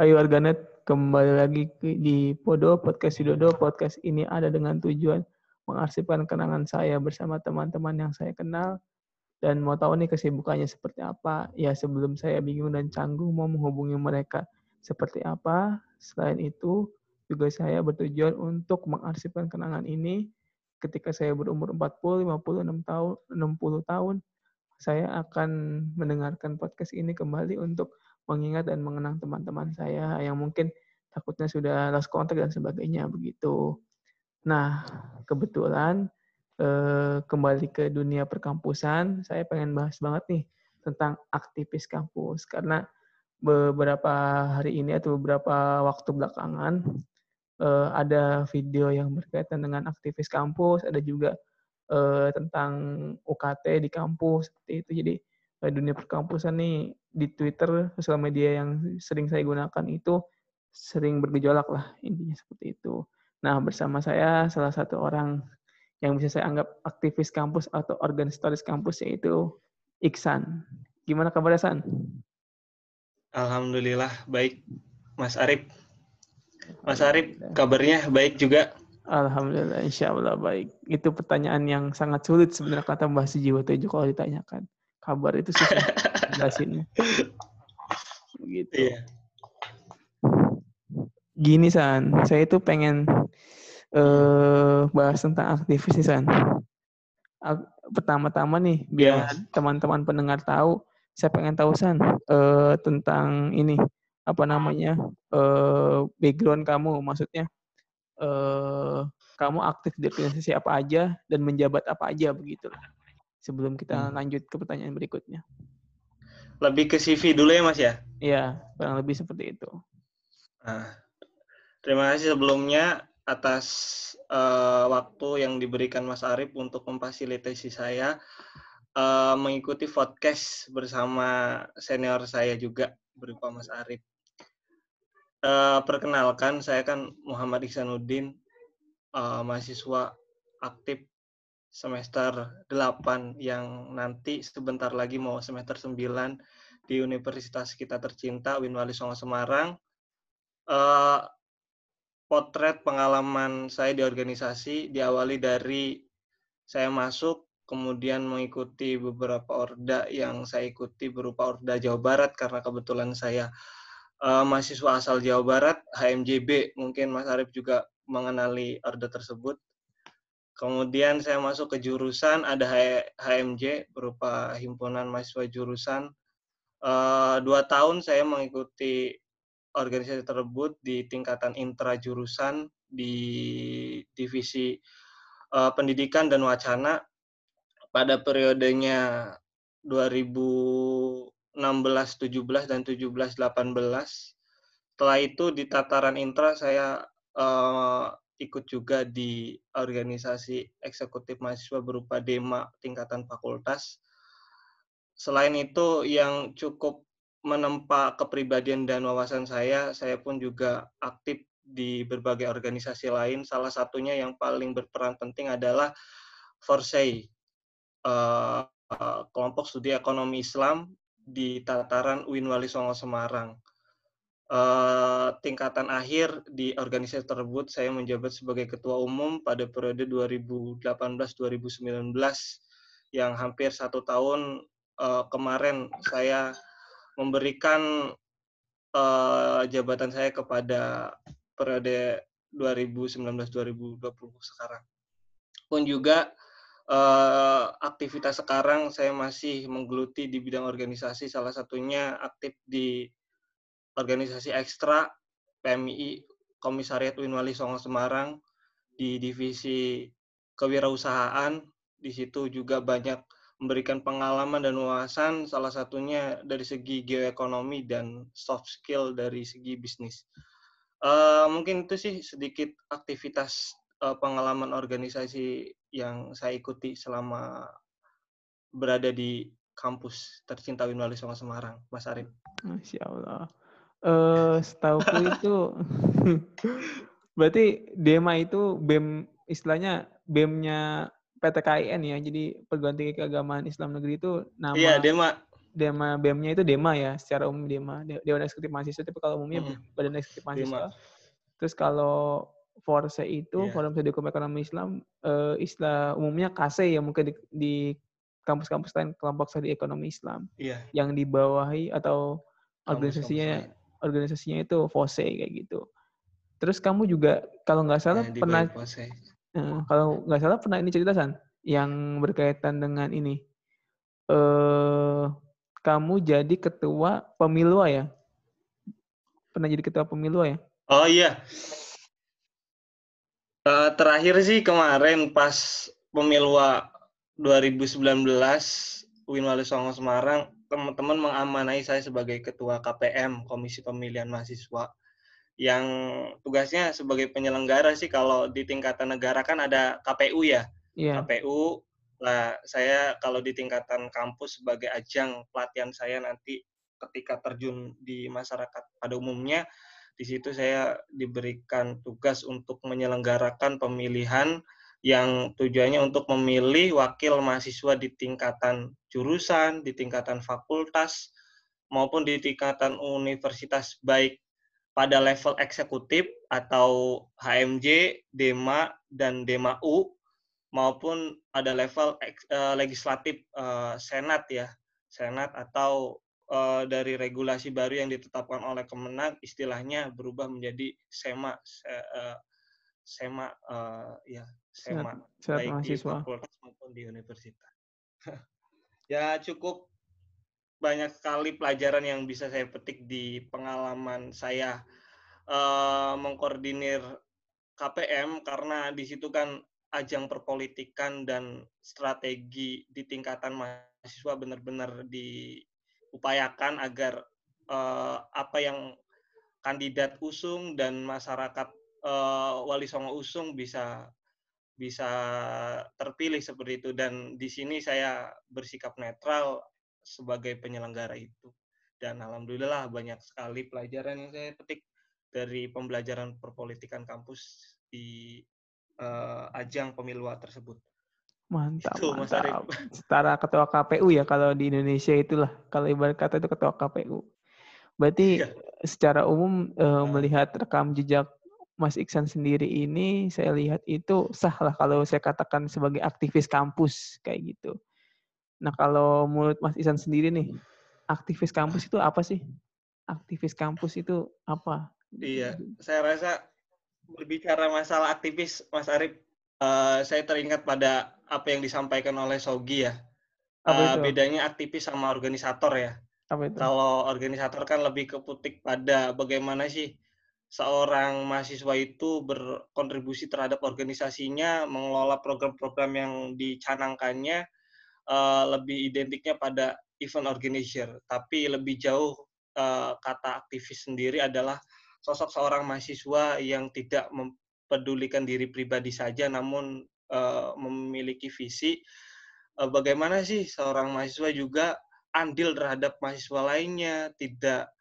Ayo Arganet, kembali lagi di Podo, Podcast Sidodo. Podcast ini ada dengan tujuan mengarsipkan kenangan saya bersama teman-teman yang saya kenal. Dan mau tahu nih kesibukannya seperti apa. Ya sebelum saya bingung dan canggung mau menghubungi mereka seperti apa. Selain itu, juga saya bertujuan untuk mengarsipkan kenangan ini ketika saya berumur 40, 50, 6 tahun, 60 tahun. Saya akan mendengarkan podcast ini kembali untuk mengingat dan mengenang teman-teman saya yang mungkin takutnya sudah lost contact dan sebagainya begitu. Nah, kebetulan eh, kembali ke dunia perkampusan, saya pengen bahas banget nih tentang aktivis kampus karena beberapa hari ini atau beberapa waktu belakangan eh, ada video yang berkaitan dengan aktivis kampus, ada juga eh, tentang UKT di kampus seperti itu. Jadi dunia perkampusan nih di Twitter sosial media yang sering saya gunakan itu sering bergejolak lah intinya seperti itu. Nah bersama saya salah satu orang yang bisa saya anggap aktivis kampus atau organisatoris kampus yaitu Iksan. Gimana kabar San? Alhamdulillah baik Mas Arif. Mas Arif kabarnya baik juga. Alhamdulillah, insya Allah baik. Itu pertanyaan yang sangat sulit sebenarnya kata Mbah Jiwa Tejo kalau ditanyakan kabar itu sih jelasinnya. Begitu. Iya. Gini San, saya itu pengen uh, bahas tentang aktivis nih San. Pertama-tama nih, biar yeah. teman-teman pendengar tahu, saya pengen tahu San uh, tentang ini apa namanya uh, background kamu, maksudnya uh, kamu aktif di organisasi apa aja dan menjabat apa aja begitu sebelum kita hmm. lanjut ke pertanyaan berikutnya. Lebih ke CV dulu ya Mas ya? Iya, kurang lebih seperti itu. Nah, terima kasih sebelumnya atas uh, waktu yang diberikan Mas Arief untuk memfasilitasi saya uh, mengikuti podcast bersama senior saya juga berupa Mas Arief. Uh, perkenalkan, saya kan Muhammad Iksanuddin, uh, mahasiswa aktif semester 8 yang nanti sebentar lagi mau semester 9 di Universitas kita tercinta Winwali Songo Semarang. Uh, potret pengalaman saya di organisasi diawali dari saya masuk kemudian mengikuti beberapa orda yang saya ikuti berupa orda Jawa Barat karena kebetulan saya uh, mahasiswa asal Jawa Barat HMJB mungkin Mas Arief juga mengenali orda tersebut Kemudian saya masuk ke jurusan ada HMJ berupa himpunan mahasiswa jurusan. Uh, dua tahun saya mengikuti organisasi tersebut di tingkatan intra jurusan di divisi uh, pendidikan dan wacana pada periodenya 2016, 17 dan 17, 18. Setelah itu di tataran intra saya uh, ikut juga di organisasi eksekutif mahasiswa berupa DEMA tingkatan fakultas. Selain itu yang cukup menempa kepribadian dan wawasan saya, saya pun juga aktif di berbagai organisasi lain. Salah satunya yang paling berperan penting adalah Forsay, uh, uh, kelompok studi ekonomi Islam di tataran UIN Wali Songo Semarang uh, tingkatan akhir di organisasi tersebut saya menjabat sebagai ketua umum pada periode 2018-2019 yang hampir satu tahun uh, kemarin saya memberikan uh, jabatan saya kepada periode 2019-2020 sekarang. Pun juga uh, aktivitas sekarang saya masih menggeluti di bidang organisasi, salah satunya aktif di organisasi ekstra PMI Komisariat Winwali Songo Semarang di divisi kewirausahaan. Di situ juga banyak memberikan pengalaman dan wawasan, salah satunya dari segi geoekonomi dan soft skill dari segi bisnis. Uh, mungkin itu sih sedikit aktivitas uh, pengalaman organisasi yang saya ikuti selama berada di kampus tercinta Winwali Songo Semarang, Mas Arif. Masya Allah. Eh, setauku itu berarti DEMA itu BEM istilahnya BEM-nya PTKIN ya. Jadi perguruan tinggi keagamaan Islam negeri itu nama Iya, DEMA. Dema BEM-nya itu Dema ya, secara umum Dema, Dewan Eksekutif Mahasiswa, tapi kalau umumnya Mm-mm. Badan Eksekutif Mahasiswa. Dema. Terus kalau Forse itu Iya. Forum Studi Hukum Ekonomi Islam eh, istilah umumnya KASE ya mungkin di, di kampus-kampus lain kelompok studi ekonomi Islam Iya. yang dibawahi atau organisasinya. Organisasinya itu FOSE kayak gitu. Terus kamu juga kalau nggak salah Nah, di pernah eh, kalau nggak salah pernah ini cerita San yang berkaitan dengan ini eh kamu jadi ketua pemilu ya? Pernah jadi ketua pemilu ya? Oh iya. Eh, terakhir sih kemarin pas pemilu 2019 UIN Wali Songo Semarang, teman-teman mengamanai saya sebagai ketua KPM Komisi Pemilihan Mahasiswa yang tugasnya sebagai penyelenggara sih kalau di tingkatan negara kan ada KPU ya. Iya. KPU lah saya kalau di tingkatan kampus sebagai ajang pelatihan saya nanti ketika terjun di masyarakat pada umumnya di situ saya diberikan tugas untuk menyelenggarakan pemilihan yang tujuannya untuk memilih wakil mahasiswa di tingkatan jurusan, di tingkatan fakultas maupun di tingkatan universitas baik pada level eksekutif atau HMJ, DEMA dan DEMA-U maupun ada level eh, legislatif eh, senat ya senat atau eh, dari regulasi baru yang ditetapkan oleh Kemenag istilahnya berubah menjadi sema se- sema eh, ya sema Senat baik di mahasiswa. fakultas maupun di universitas ya cukup banyak sekali pelajaran yang bisa saya petik di pengalaman saya eh, mengkoordinir KPM karena di situ kan ajang perpolitikan dan strategi di tingkatan mahasiswa benar-benar diupayakan agar eh, apa yang kandidat usung dan masyarakat eh, Wali Songo usung bisa bisa terpilih seperti itu dan di sini saya bersikap netral sebagai penyelenggara itu dan alhamdulillah banyak sekali pelajaran yang saya petik dari pembelajaran perpolitikan kampus di eh, ajang pemilu tersebut. Mantap, Itu, Mas mantap. Setara ketua KPU ya kalau di Indonesia itulah. Kalau ibarat kata itu ketua KPU. Berarti Iya. secara umum Ah. melihat rekam jejak Mas Iksan sendiri ini, saya lihat itu sah lah kalau saya katakan sebagai aktivis kampus kayak gitu. Nah kalau menurut Mas Iksan sendiri nih, aktivis kampus itu apa sih? Aktivis kampus itu apa? Iya, saya rasa berbicara masalah aktivis, Mas Arief, eh, saya teringat pada apa yang disampaikan oleh Sogi ya. Itu? bedanya aktivis sama organisator ya. Apa itu? Kalau organisator kan lebih keputik pada bagaimana sih seorang mahasiswa itu berkontribusi terhadap organisasinya, mengelola program-program yang dicanangkannya, eh, lebih identiknya pada event organizer. Tapi lebih jauh eh, kata aktivis sendiri adalah sosok seorang mahasiswa yang tidak mempedulikan diri pribadi saja, namun eh, memiliki visi. Bagaimana sih seorang mahasiswa juga andil terhadap mahasiswa lainnya, tidak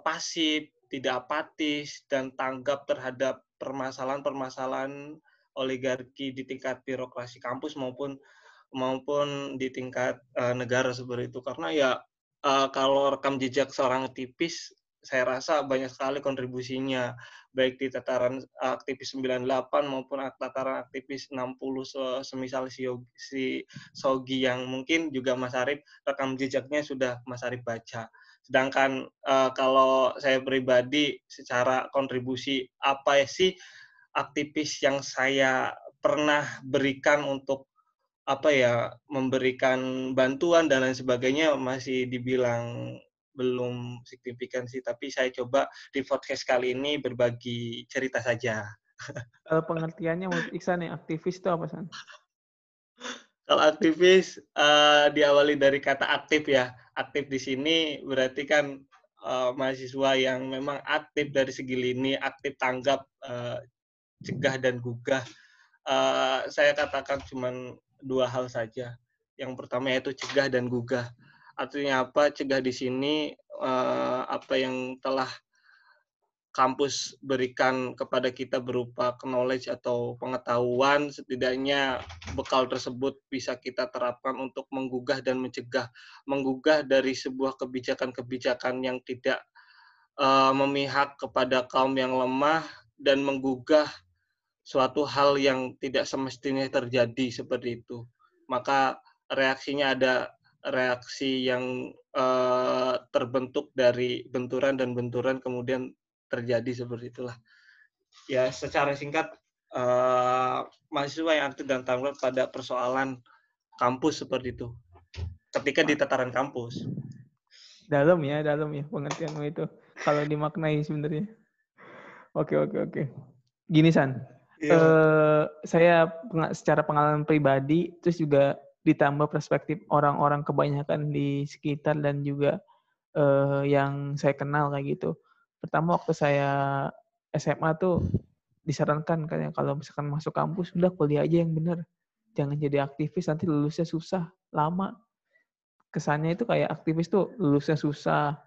pasif, tidak apatis, dan tanggap terhadap permasalahan-permasalahan oligarki di tingkat birokrasi kampus maupun maupun di tingkat eh, negara seperti itu. Karena ya eh, kalau rekam jejak seorang aktivis, saya rasa banyak sekali kontribusinya, baik di tataran aktivis 98 maupun tataran aktivis 60 se- semisal si, si Sogi yang mungkin juga Mas Arief rekam jejaknya sudah Mas Arief baca. Sedangkan eh, kalau saya pribadi secara kontribusi apa sih aktivis yang saya pernah berikan untuk apa ya memberikan bantuan dan lain sebagainya masih dibilang belum signifikan sih tapi saya coba di podcast kali ini berbagi cerita saja. Kalau pengertiannya menurut Iksan nih, aktivis itu apa, San? Kalau aktivis eh, diawali dari kata aktif ya. Aktif di sini berarti kan eh, mahasiswa yang memang aktif dari segi lini, aktif tanggap, eh, cegah dan gugah. Eh, saya katakan cuma dua hal saja. Yang pertama yaitu cegah dan gugah. Artinya apa? Cegah di sini eh, apa yang telah kampus berikan kepada kita berupa knowledge atau pengetahuan, setidaknya bekal tersebut bisa kita terapkan untuk menggugah dan mencegah, menggugah dari sebuah kebijakan-kebijakan yang tidak uh, memihak kepada kaum yang lemah dan menggugah suatu hal yang tidak semestinya terjadi seperti itu. Maka reaksinya ada reaksi yang uh, terbentuk dari benturan dan benturan kemudian terjadi seperti itulah. Ya, secara singkat, uh, mahasiswa yang aktif dan tanggap pada persoalan kampus seperti itu. Ketika di tataran kampus. Dalam ya, dalam ya pengertianmu itu. Kalau dimaknai sebenarnya. Oke, oke, oke. Gini San, yeah. Iya. uh, saya secara pengalaman pribadi, terus juga ditambah perspektif orang-orang kebanyakan di sekitar dan juga uh, yang saya kenal kayak gitu pertama waktu saya SMA tuh disarankan kayak kalau misalkan masuk kampus udah kuliah aja yang bener. Jangan jadi aktivis nanti lulusnya susah. Lama. Kesannya itu kayak aktivis tuh lulusnya susah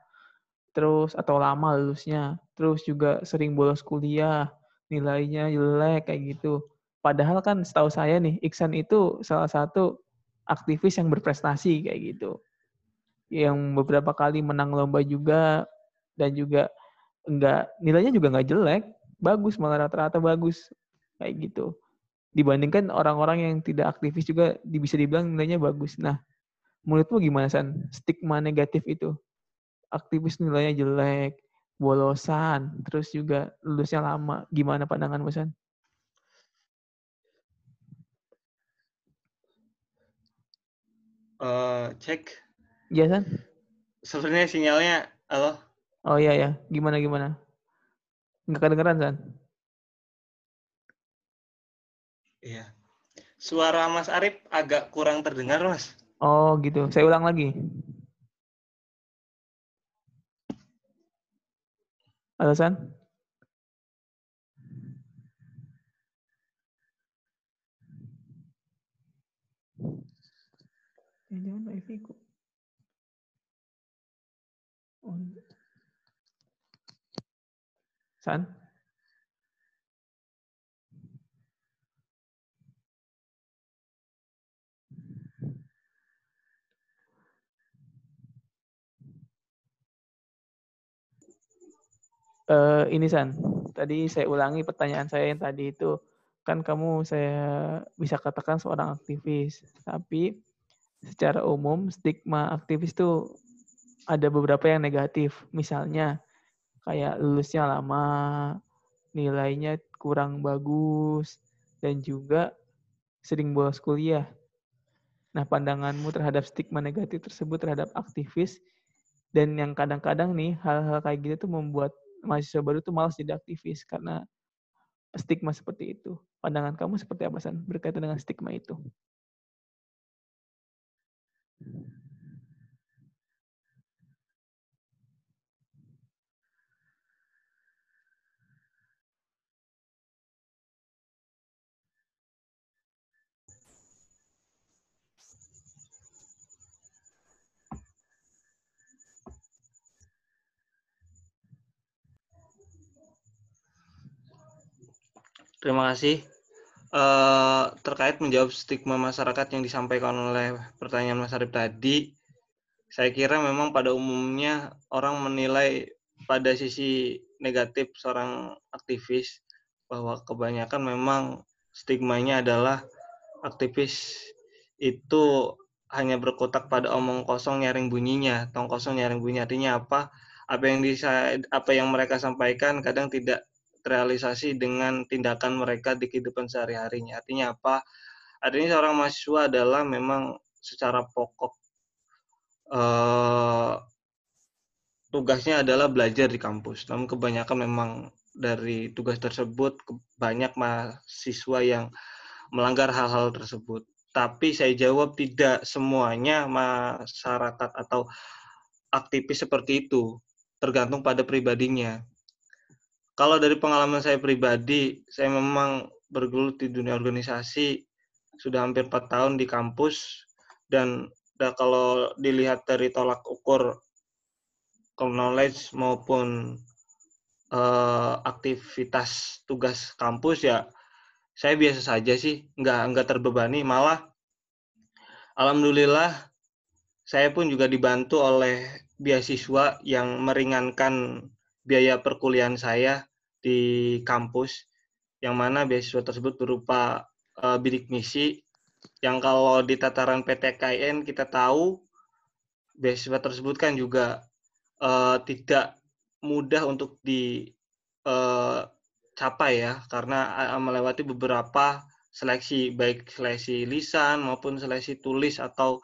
terus atau lama lulusnya. Terus juga sering bolos kuliah nilainya jelek kayak gitu. Padahal kan setahu saya nih Iksan itu salah satu aktivis yang berprestasi kayak gitu. Yang beberapa kali menang lomba juga dan juga enggak nilainya juga nggak jelek, bagus malah rata-rata bagus kayak gitu. Dibandingkan orang-orang yang tidak aktivis juga bisa dibilang nilainya bagus. Nah, menurutmu gimana San? Stigma negatif itu. Aktivis nilainya jelek, bolosan, terus juga lulusnya lama. Gimana pandanganmu San? Uh, cek. Iya San? Sebenarnya sinyalnya, halo? Oh iya ya, gimana gimana? Nggak kedengeran kan? Iya. Suara Mas Arif agak kurang terdengar, Mas. Oh gitu. Saya ulang lagi. Halo San? Jangan wifi kok. Oh. San? Uh, ini San, tadi saya ulangi pertanyaan saya yang tadi itu kan kamu saya bisa katakan seorang aktivis, tapi secara umum stigma aktivis itu ada beberapa yang negatif. Misalnya kayak lulusnya lama, nilainya kurang bagus, dan juga sering bolos kuliah. Nah, pandanganmu terhadap stigma negatif tersebut terhadap aktivis dan yang kadang-kadang nih hal-hal kayak gitu tuh membuat mahasiswa baru tuh malas jadi aktivis karena stigma seperti itu. Pandangan kamu seperti apa, San, berkaitan dengan stigma itu? Terima kasih. Uh, terkait menjawab stigma masyarakat yang disampaikan oleh pertanyaan Mas Arif tadi, saya kira memang pada umumnya orang menilai pada sisi negatif seorang aktivis bahwa kebanyakan memang stigmanya adalah aktivis itu hanya berkotak pada omong kosong nyaring bunyinya, tong kosong nyaring bunyi artinya apa? Apa yang bisa apa yang mereka sampaikan kadang tidak terrealisasi dengan tindakan mereka di kehidupan sehari-harinya. Artinya apa? Artinya seorang mahasiswa adalah memang secara pokok eh, tugasnya adalah belajar di kampus. Namun kebanyakan memang dari tugas tersebut banyak mahasiswa yang melanggar hal-hal tersebut. Tapi saya jawab tidak semuanya masyarakat atau aktivis seperti itu, tergantung pada pribadinya kalau dari pengalaman saya pribadi, saya memang bergelut di dunia organisasi sudah hampir empat tahun di kampus dan kalau dilihat dari tolak ukur knowledge maupun uh, aktivitas tugas kampus ya saya biasa saja sih, nggak nggak terbebani. Malah, alhamdulillah saya pun juga dibantu oleh beasiswa yang meringankan biaya perkuliahan saya di kampus, yang mana beasiswa tersebut berupa uh, bidik misi, yang kalau di tataran PTKIN kita tahu beasiswa tersebut kan juga uh, tidak mudah untuk di uh, capai ya karena melewati beberapa seleksi baik seleksi lisan maupun seleksi tulis atau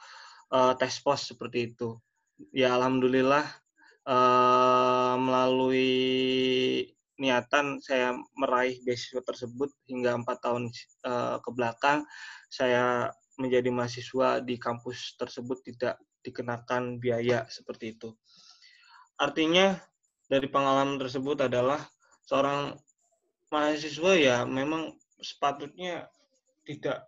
uh, tes pos seperti itu. Ya alhamdulillah uh, melalui niatan saya meraih beasiswa tersebut hingga empat tahun uh, ke belakang saya menjadi mahasiswa di kampus tersebut tidak dikenakan biaya seperti itu. Artinya dari pengalaman tersebut adalah seorang mahasiswa ya memang sepatutnya tidak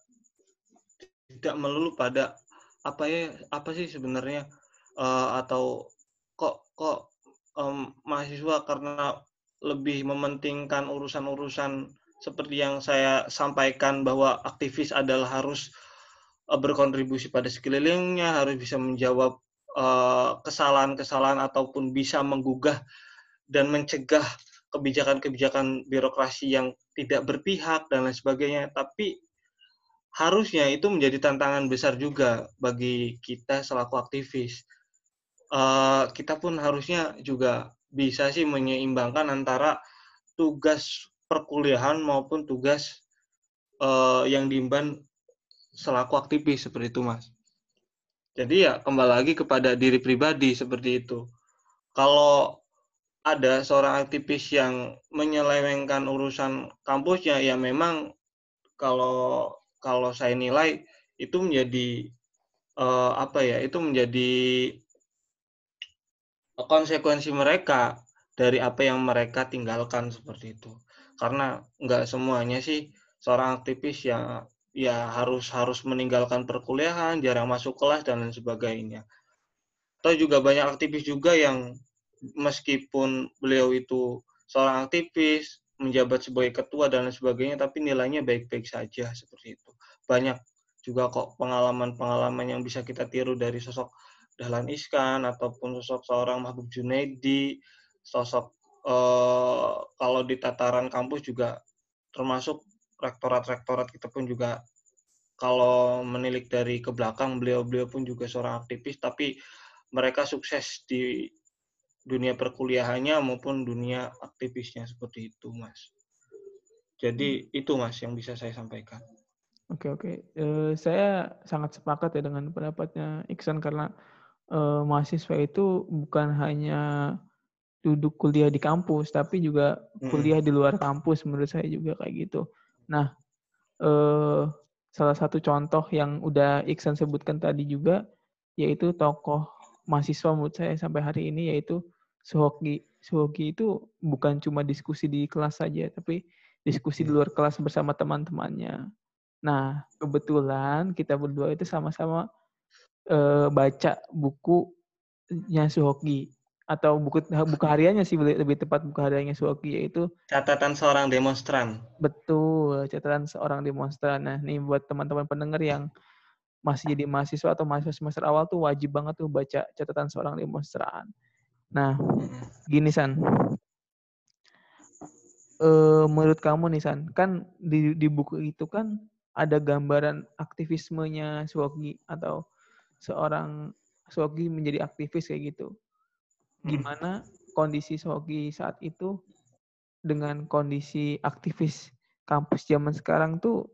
tidak melulu pada apa ya apa sih sebenarnya uh, atau kok kok um, mahasiswa karena lebih mementingkan urusan-urusan seperti yang saya sampaikan bahwa aktivis adalah harus uh, berkontribusi pada sekelilingnya harus bisa menjawab kesalahan-kesalahan uh, ataupun bisa menggugah dan mencegah kebijakan-kebijakan birokrasi yang tidak berpihak dan lain sebagainya. Tapi harusnya itu menjadi tantangan besar juga bagi kita selaku aktivis. Uh, kita pun harusnya juga bisa sih menyeimbangkan antara tugas perkuliahan maupun tugas uh, yang diimban selaku aktivis seperti itu, Mas. Jadi ya kembali lagi kepada diri pribadi seperti itu. Kalau ada seorang aktivis yang menyelewengkan urusan kampusnya ya memang kalau kalau saya nilai itu menjadi uh, apa ya itu menjadi konsekuensi mereka dari apa yang mereka tinggalkan seperti itu karena nggak semuanya sih seorang aktivis yang ya harus harus meninggalkan perkuliahan jarang masuk kelas dan lain sebagainya atau juga banyak aktivis juga yang meskipun beliau itu seorang aktivis, menjabat sebagai ketua dan lain sebagainya, tapi nilainya baik-baik saja seperti itu. Banyak juga kok pengalaman-pengalaman yang bisa kita tiru dari sosok Dahlan Iskan ataupun sosok seorang Mahbub Junaidi, sosok eh, kalau di tataran kampus juga termasuk rektorat-rektorat kita pun juga kalau menilik dari ke belakang beliau-beliau pun juga seorang aktivis tapi mereka sukses di dunia perkuliahannya maupun dunia aktivisnya seperti itu, Mas. Jadi hmm. itu Mas yang bisa saya sampaikan. Oke oke, uh, saya sangat sepakat ya dengan pendapatnya Iksan karena uh, mahasiswa itu bukan hanya duduk kuliah di kampus, tapi juga kuliah di luar kampus menurut saya juga kayak gitu. Nah, uh, salah satu contoh yang udah Iksan sebutkan tadi juga yaitu tokoh mahasiswa menurut saya sampai hari ini yaitu Suhoki. Suhoki itu bukan cuma diskusi di kelas saja, tapi diskusi di luar kelas bersama teman-temannya. Nah, kebetulan kita berdua itu sama-sama uh, baca bukunya Suhoki atau buku buku hariannya sih lebih tepat buku hariannya Suhoki yaitu catatan seorang demonstran. Betul, catatan seorang demonstran. Nah, nih buat teman-teman pendengar yang masih jadi mahasiswa atau mahasiswa semester awal tuh wajib banget tuh baca catatan seorang demonstran. Nah, gini San. E, menurut kamu nih San, kan di, di buku itu kan ada gambaran aktivismenya Suwogi atau seorang Suwogi menjadi aktivis kayak gitu. Gimana kondisi Suwogi saat itu dengan kondisi aktivis kampus zaman sekarang tuh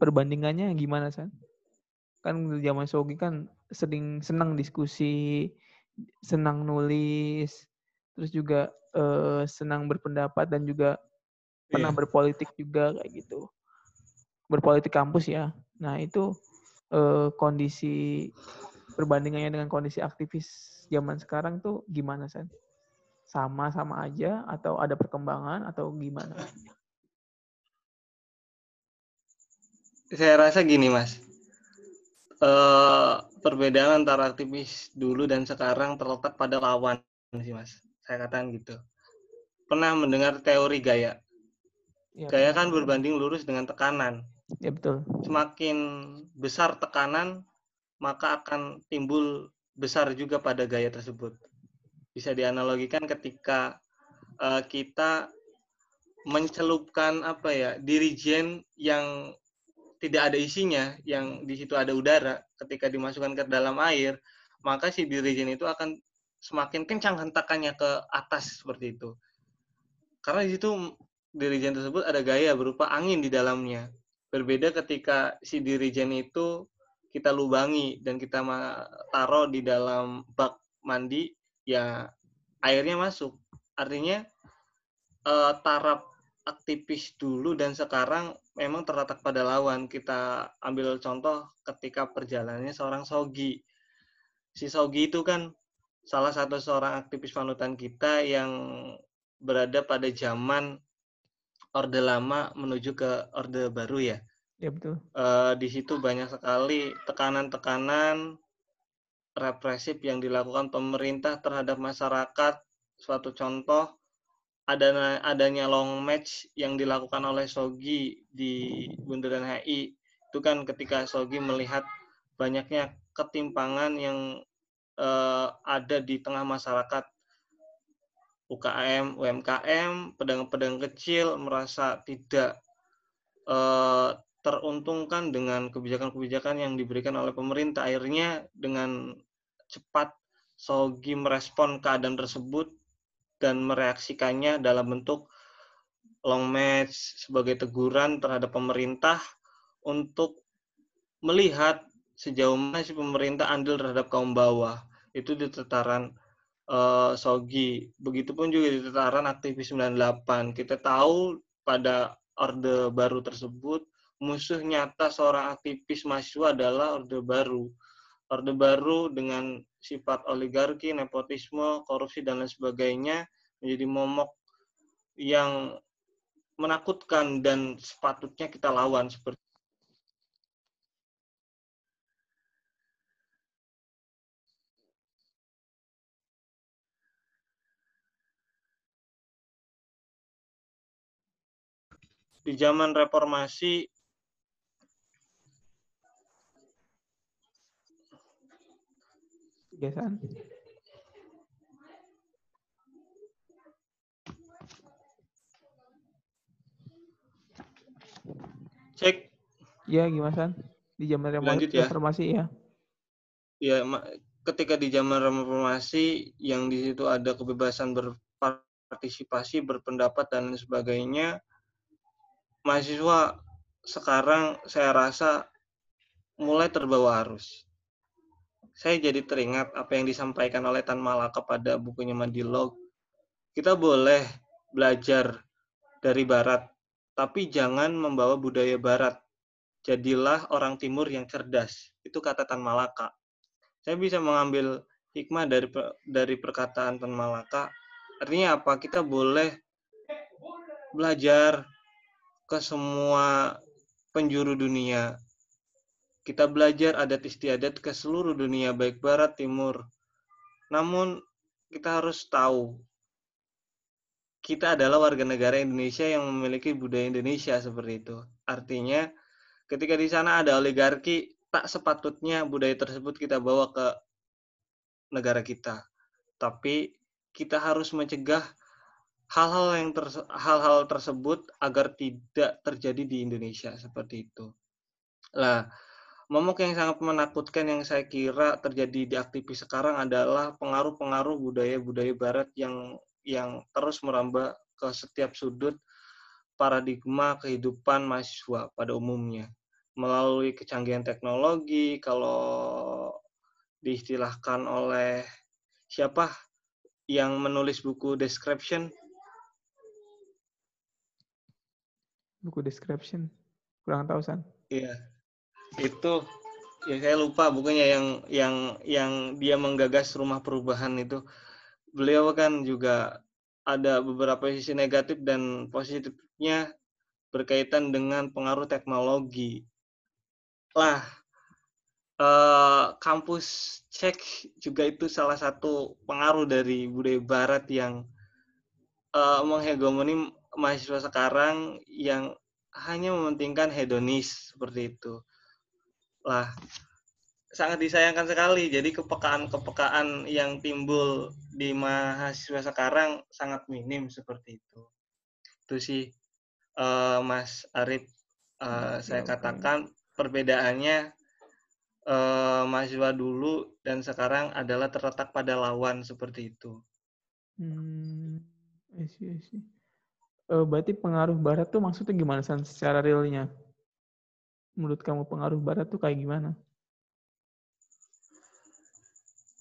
perbandingannya gimana San? Kan zaman Suwogi kan sering senang diskusi senang nulis, terus juga uh, senang berpendapat dan juga pernah yeah. berpolitik juga kayak gitu. Berpolitik kampus ya. Nah, itu uh, kondisi perbandingannya dengan kondisi aktivis zaman sekarang tuh gimana, San? Sama-sama aja atau ada perkembangan atau gimana? Saya rasa gini, Mas. Uh, perbedaan antara aktivis dulu dan sekarang terletak pada lawan sih mas saya katakan gitu pernah mendengar teori gaya. Ya, Gaya kan berbanding lurus dengan tekanan. Ya betul. Semakin besar tekanan, maka akan timbul besar juga pada gaya tersebut. Bisa dianalogikan ketika uh, kita mencelupkan apa ya dirijen yang tidak ada isinya, yang di situ ada udara, ketika dimasukkan ke dalam air, maka si dirijen itu akan semakin kencang hentakannya ke atas seperti itu. Karena di situ dirijen tersebut ada gaya berupa angin di dalamnya. Berbeda ketika si dirijen itu kita lubangi dan kita taruh di dalam bak mandi, ya airnya masuk. Artinya eh, taraf aktivis dulu dan sekarang memang terletak pada lawan. Kita ambil contoh ketika perjalanannya seorang Sogi. Si Sogi itu kan salah satu seorang aktivis panutan kita yang berada pada zaman Orde Lama menuju ke Orde Baru ya. Ya betul. Uh, di situ banyak sekali tekanan-tekanan represif yang dilakukan pemerintah terhadap masyarakat. Suatu contoh ada adanya long match yang dilakukan oleh Sogi di Bundaran HI itu kan ketika Sogi melihat banyaknya ketimpangan yang uh, ada di tengah masyarakat UKM, UMKM, pedagang-pedagang kecil merasa tidak uh, teruntungkan dengan kebijakan-kebijakan yang diberikan oleh pemerintah. Akhirnya dengan cepat Sogi merespon keadaan tersebut dan mereaksikannya dalam bentuk long match sebagai teguran terhadap pemerintah untuk melihat sejauh mana si pemerintah andil terhadap kaum bawah itu di tataran uh, Sogi. Begitupun juga di tataran aktivis 98. Kita tahu pada Orde Baru tersebut musuh nyata seorang aktivis mahasiswa adalah Orde Baru. Orde Baru dengan sifat oligarki, nepotisme, korupsi dan lain sebagainya menjadi momok yang menakutkan dan sepatutnya kita lawan seperti di zaman reformasi kebiasaan cek. Ya gimana san? Di zaman Lanjut ya. reformasi ya ya ketika di zaman reformasi yang di situ ada kebebasan berpartisipasi berpendapat dan lain sebagainya mahasiswa sekarang saya rasa mulai terbawa arus. Saya jadi teringat apa yang disampaikan oleh Tan Malaka pada bukunya Mandilog. Kita boleh belajar dari Barat, tapi jangan membawa budaya Barat. Jadilah orang Timur yang cerdas. Itu kata Tan Malaka. Saya bisa mengambil hikmah dari dari perkataan Tan Malaka. Artinya apa? Kita boleh belajar ke semua penjuru dunia. Kita belajar adat istiadat ke seluruh dunia, baik barat, timur. Namun, kita harus tahu, kita adalah warga negara Indonesia yang memiliki budaya Indonesia seperti itu. Artinya, ketika di sana ada oligarki, tak sepatutnya budaya tersebut kita bawa ke negara kita. Tapi, kita harus mencegah hal-hal yang hal-hal tersebut agar tidak terjadi di Indonesia seperti itu. Nah, momok yang sangat menakutkan yang saya kira terjadi di aktivis sekarang adalah pengaruh-pengaruh budaya-budaya Barat yang yang terus merambah ke setiap sudut paradigma kehidupan mahasiswa pada umumnya melalui kecanggihan teknologi kalau diistilahkan oleh siapa yang menulis buku description buku description. Kurang tahu san. Iya. Itu ya saya lupa bukunya yang yang yang dia menggagas rumah perubahan itu. Beliau kan juga ada beberapa sisi negatif dan positifnya berkaitan dengan pengaruh teknologi. Lah eh, kampus cek juga itu salah satu pengaruh dari budaya barat yang uh, menghegemoni mahasiswa sekarang yang hanya mementingkan hedonis seperti itu. Lah, sangat disayangkan sekali. Jadi kepekaan-kepekaan yang timbul di mahasiswa sekarang sangat minim seperti itu. Itu sih uh, Mas Arif uh, saya katakan perbedaannya uh, mahasiswa dulu dan sekarang adalah terletak pada lawan seperti itu. Hmm, I see, I see. Uh, berarti pengaruh Barat tuh maksudnya gimana San, secara realnya? Menurut kamu pengaruh Barat tuh kayak gimana?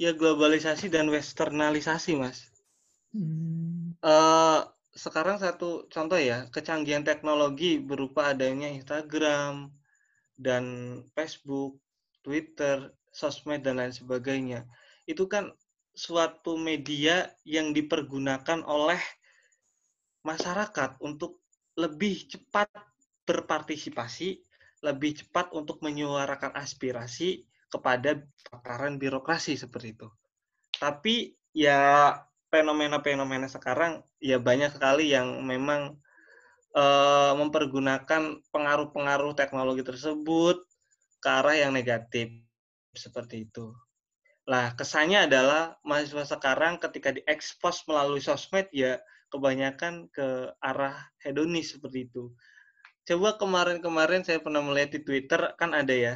Ya globalisasi dan westernalisasi, Mas. Hmm. Uh, sekarang satu contoh ya, kecanggihan teknologi berupa adanya Instagram dan Facebook, Twitter, sosmed dan lain sebagainya. Itu kan suatu media yang dipergunakan oleh masyarakat untuk lebih cepat berpartisipasi, lebih cepat untuk menyuarakan aspirasi kepada tataran birokrasi seperti itu. Tapi ya fenomena-fenomena sekarang ya banyak sekali yang memang uh, mempergunakan pengaruh-pengaruh teknologi tersebut ke arah yang negatif seperti itu. Lah, kesannya adalah mahasiswa sekarang ketika diekspos melalui sosmed ya kebanyakan ke arah hedonis seperti itu. Coba kemarin-kemarin saya pernah melihat di Twitter kan ada ya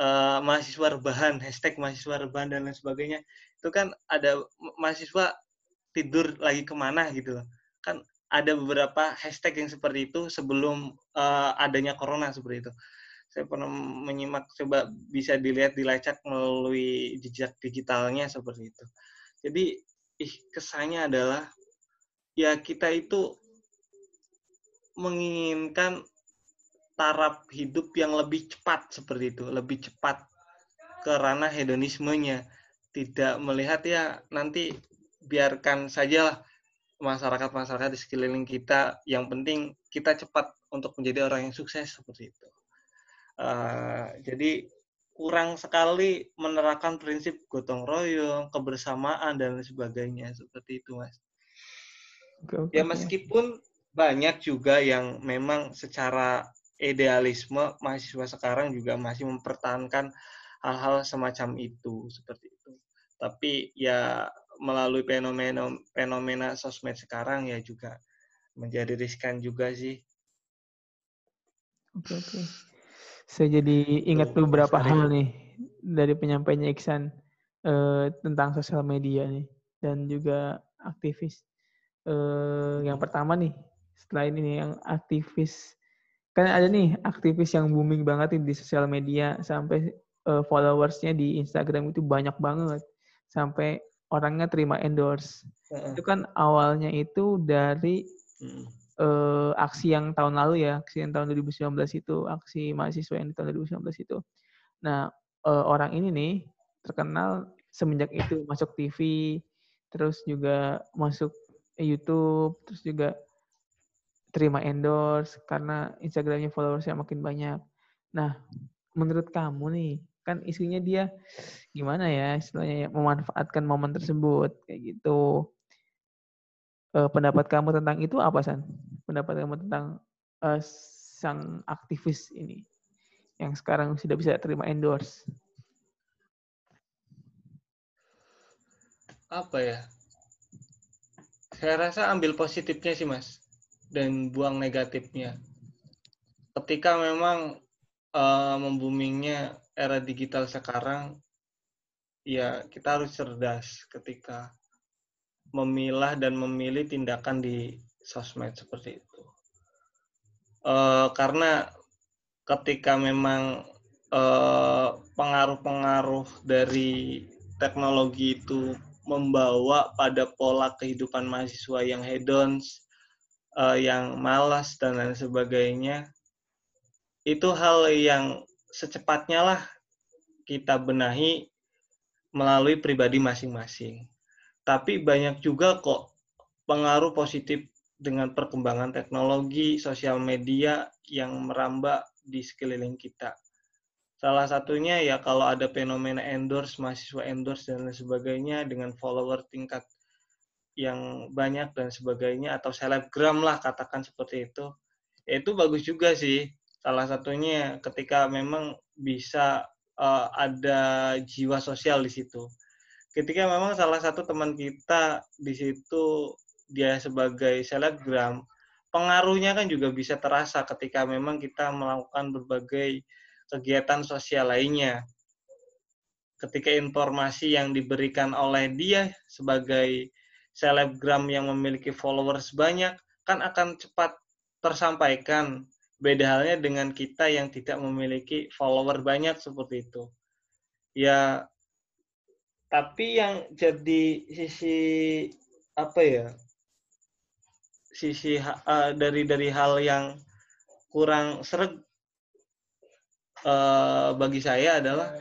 uh, mahasiswa rebahan, hashtag mahasiswa rebahan dan lain sebagainya. Itu kan ada mahasiswa tidur lagi ke mana gitu loh. Kan ada beberapa hashtag yang seperti itu sebelum uh, adanya corona seperti itu. Saya pernah menyimak, coba bisa dilihat dilacak melalui jejak digitalnya seperti itu. Jadi, ih kesannya adalah ya kita itu menginginkan taraf hidup yang lebih cepat seperti itu, lebih cepat ke ranah hedonismenya, tidak melihat ya nanti biarkan sajalah masyarakat-masyarakat di sekeliling kita, yang penting kita cepat untuk menjadi orang yang sukses seperti itu. Uh, jadi kurang sekali menerapkan prinsip gotong royong, kebersamaan dan sebagainya seperti itu, mas. Okay, okay. Ya meskipun banyak juga yang memang secara idealisme mahasiswa sekarang juga masih mempertahankan hal-hal semacam itu seperti itu. Tapi ya melalui fenomena fenomena sosmed sekarang ya juga menjadi riskan juga sih. Oke oke. Saya jadi ingat Tuh, beberapa hal nih dari penyampaiannya Iksan eh, tentang sosial media nih dan juga aktivis eh, yang pertama nih setelah ini yang aktivis kan ada nih aktivis yang booming banget nih di sosial media sampai uh, followersnya di Instagram itu banyak banget sampai orangnya terima endorse uh-uh. itu kan awalnya itu dari uh. Uh, aksi yang tahun lalu ya aksi yang tahun 2019 itu aksi mahasiswa yang di tahun 2019 itu nah uh, orang ini nih terkenal semenjak itu masuk TV terus juga masuk YouTube, terus juga terima endorse karena Instagramnya followersnya makin banyak. Nah, menurut kamu nih, kan isunya dia gimana ya istilahnya ya, memanfaatkan momen tersebut kayak gitu. Uh, pendapat kamu tentang itu apa san? Pendapat kamu tentang uh, sang aktivis ini yang sekarang sudah bisa terima endorse? Apa ya? Saya rasa ambil positifnya sih mas dan buang negatifnya. Ketika memang uh, membumingnya era digital sekarang ya kita harus cerdas ketika memilah dan memilih tindakan di sosmed seperti itu. Uh, karena ketika memang pengaruh pengaruh-pengaruh dari teknologi itu membawa pada pola kehidupan mahasiswa yang hedons, uh, yang malas dan lain sebagainya, itu hal yang secepatnya lah kita benahi melalui pribadi masing-masing. Tapi banyak juga kok pengaruh positif dengan perkembangan teknologi, sosial media yang merambah di sekeliling kita. Salah satunya ya kalau ada fenomena endorse, mahasiswa endorse dan lain sebagainya dengan follower tingkat yang banyak dan sebagainya atau selebgram lah katakan seperti itu ya itu bagus juga sih. Salah satunya ketika memang bisa uh, ada jiwa sosial di situ. Ketika memang salah satu teman kita di situ dia sebagai selebgram pengaruhnya kan juga bisa terasa ketika memang kita melakukan berbagai kegiatan sosial lainnya ketika informasi yang diberikan oleh dia sebagai selebgram yang memiliki followers banyak kan akan cepat tersampaikan. Beda halnya dengan kita yang tidak memiliki follower banyak seperti itu. Ya, tapi yang jadi sisi apa ya? Sisi uh, dari dari hal yang kurang seret uh, bagi saya adalah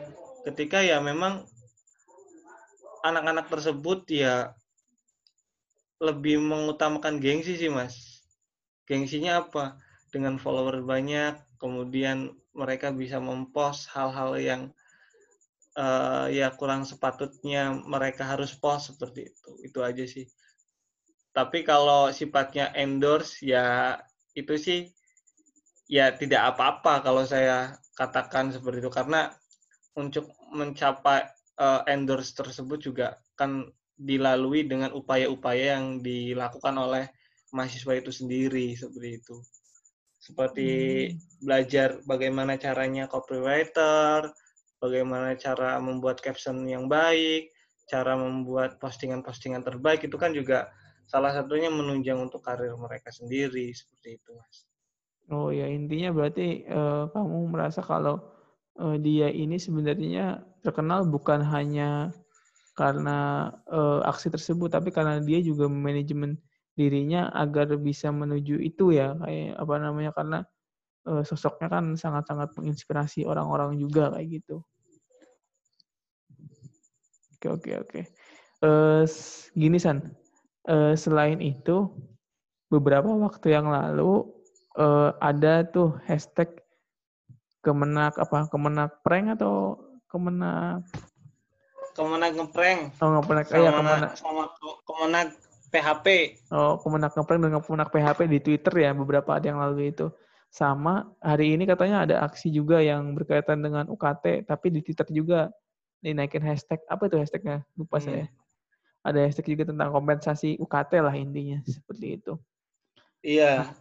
ketika ya memang anak-anak tersebut ya lebih mengutamakan gengsi sih mas. Gengsinya apa? Dengan follower banyak, kemudian mereka bisa mempost hal-hal yang uh, ya kurang sepatutnya mereka harus post seperti itu. Itu aja sih. Tapi kalau sifatnya endorse ya itu sih ya tidak apa-apa kalau saya katakan seperti itu karena untuk mencapai uh, endorse tersebut juga kan dilalui dengan upaya-upaya yang dilakukan oleh mahasiswa itu sendiri seperti itu. Seperti hmm. belajar bagaimana caranya copywriter, bagaimana cara membuat caption yang baik, cara membuat postingan-postingan terbaik itu kan juga salah satunya menunjang untuk karir mereka sendiri seperti itu, Mas. Oh ya intinya berarti uh, kamu merasa kalau uh, dia ini sebenarnya terkenal bukan hanya karena uh, aksi tersebut, tapi karena dia juga manajemen dirinya agar bisa menuju itu ya, kayak apa namanya karena uh, sosoknya kan sangat-sangat menginspirasi orang-orang juga kayak gitu. Oke oke oke. Uh, gini san, uh, selain itu beberapa waktu yang lalu uh, ada tuh hashtag kemenak apa kemenak prank atau kemenak Kemenag ngeprank. Oh, ngeprank. Sama, iya, Kemenag. Sama Kemenag PHP. Oh, Kemenag ngeprank dan Kemenag PHP di Twitter ya beberapa hari yang lalu itu. Sama hari ini katanya ada aksi juga yang berkaitan dengan UKT, tapi di Twitter juga dinaikin hashtag. Apa itu hashtagnya? Lupa hmm. saya. Ada hashtag juga tentang kompensasi UKT lah intinya. Seperti itu. Iya.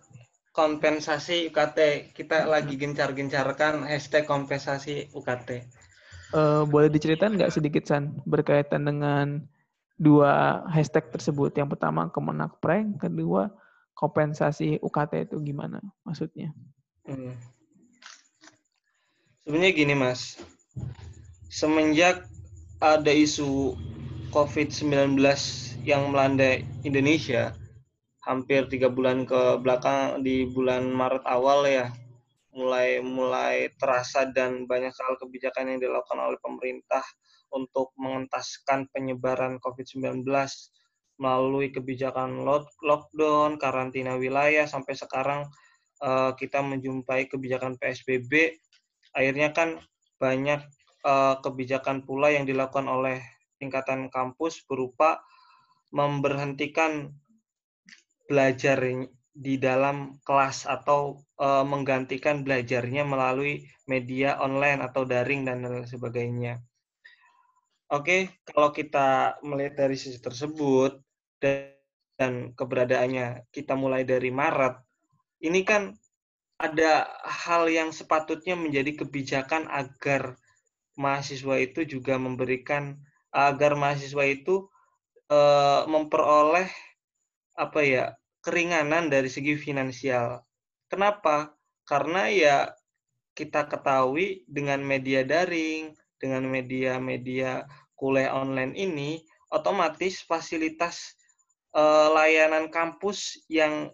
Kompensasi UKT. Kita lagi gencar-gencarkan hashtag kompensasi UKT uh, boleh diceritain nggak sedikit San berkaitan dengan dua hashtag tersebut? Yang pertama kemenak prank, kedua kompensasi UKT itu gimana maksudnya? Hmm. Sebenarnya gini mas, semenjak ada isu COVID-19 yang melanda Indonesia, hampir tiga bulan ke belakang di bulan Maret awal ya, mulai mulai terasa dan banyak hal kebijakan yang dilakukan oleh pemerintah untuk mengentaskan penyebaran COVID-19 melalui kebijakan lockdown, karantina wilayah sampai sekarang uh, kita menjumpai kebijakan PSBB. Akhirnya kan banyak uh, kebijakan pula yang dilakukan oleh tingkatan kampus berupa memberhentikan belajar di dalam kelas atau e, menggantikan belajarnya melalui media online atau daring dan lain sebagainya. Oke, kalau kita melihat dari sisi tersebut dan, keberadaannya kita mulai dari Maret, ini kan ada hal yang sepatutnya menjadi kebijakan agar mahasiswa itu juga memberikan agar mahasiswa itu e, memperoleh apa ya keringanan dari segi finansial. Kenapa? Karena ya kita ketahui dengan media daring, dengan media-media kuliah online ini, otomatis fasilitas eh, layanan kampus yang